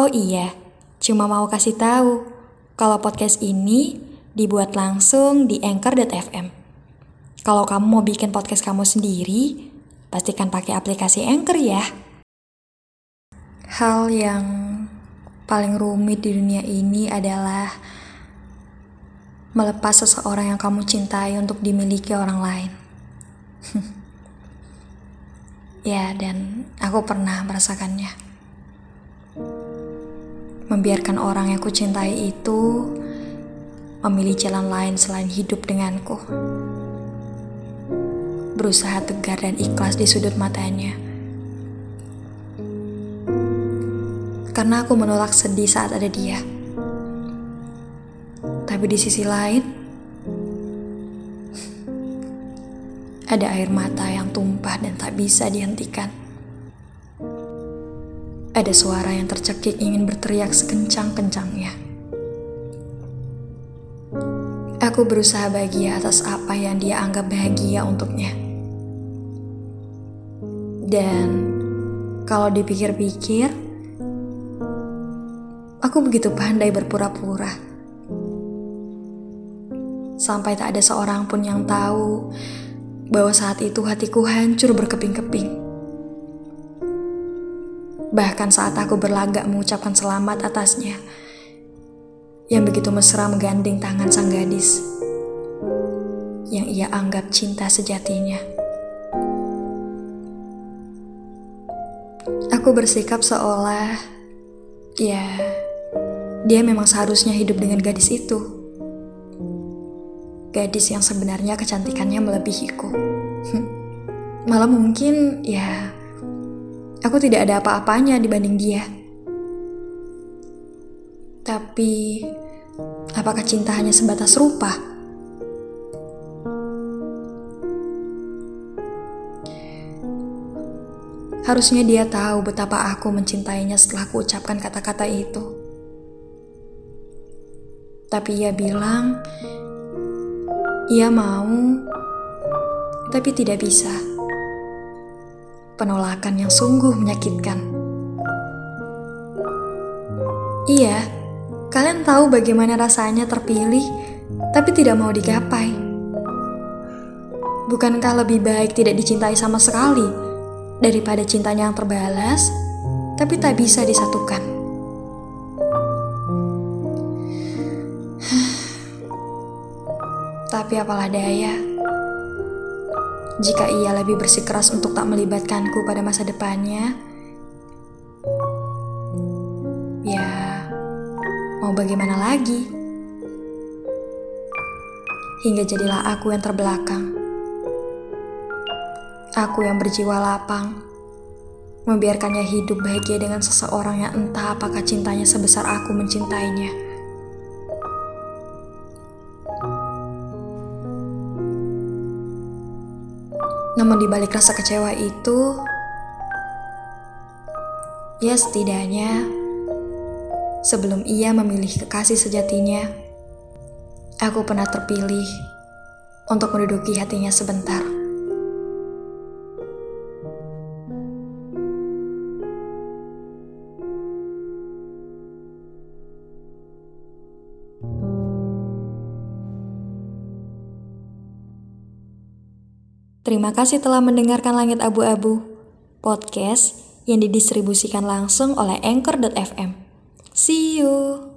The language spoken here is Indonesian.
Oh iya, cuma mau kasih tahu kalau podcast ini dibuat langsung di Anchor.fm. Kalau kamu mau bikin podcast kamu sendiri, pastikan pakai aplikasi Anchor ya. Hal yang paling rumit di dunia ini adalah melepas seseorang yang kamu cintai untuk dimiliki orang lain. ya, dan aku pernah merasakannya. Membiarkan orang yang ku cintai itu memilih jalan lain selain hidup denganku. Berusaha tegar dan ikhlas di sudut matanya. Karena aku menolak sedih saat ada dia. Tapi di sisi lain, ada air mata yang tumpah dan tak bisa dihentikan. Ada suara yang tercekik ingin berteriak sekencang-kencangnya. Aku berusaha bahagia atas apa yang dia anggap bahagia untuknya. Dan kalau dipikir-pikir, aku begitu pandai berpura-pura sampai tak ada seorang pun yang tahu bahwa saat itu hatiku hancur berkeping-keping. Bahkan saat aku berlagak mengucapkan selamat atasnya, yang begitu mesra menggandeng tangan sang gadis yang ia anggap cinta sejatinya. Aku bersikap seolah, ya, dia memang seharusnya hidup dengan gadis itu gadis yang sebenarnya kecantikannya melebihiku. Malah mungkin ya aku tidak ada apa-apanya dibanding dia. Tapi apakah cinta hanya sebatas rupa? Harusnya dia tahu betapa aku mencintainya setelah ku ucapkan kata-kata itu. Tapi ia bilang ia mau, tapi tidak bisa. Penolakan yang sungguh menyakitkan. Iya, kalian tahu bagaimana rasanya terpilih, tapi tidak mau digapai. Bukankah lebih baik tidak dicintai sama sekali daripada cintanya yang terbalas, tapi tak bisa disatukan? Tapi apalah daya, jika ia lebih bersikeras untuk tak melibatkanku pada masa depannya, ya mau bagaimana lagi? Hingga jadilah aku yang terbelakang. Aku yang berjiwa lapang, membiarkannya hidup bahagia dengan seseorang yang entah apakah cintanya sebesar aku mencintainya. Namun di balik rasa kecewa itu, ya setidaknya sebelum ia memilih kekasih sejatinya, aku pernah terpilih untuk menduduki hatinya sebentar. Terima kasih telah mendengarkan Langit Abu-Abu, podcast yang didistribusikan langsung oleh Anchor.fm. See you!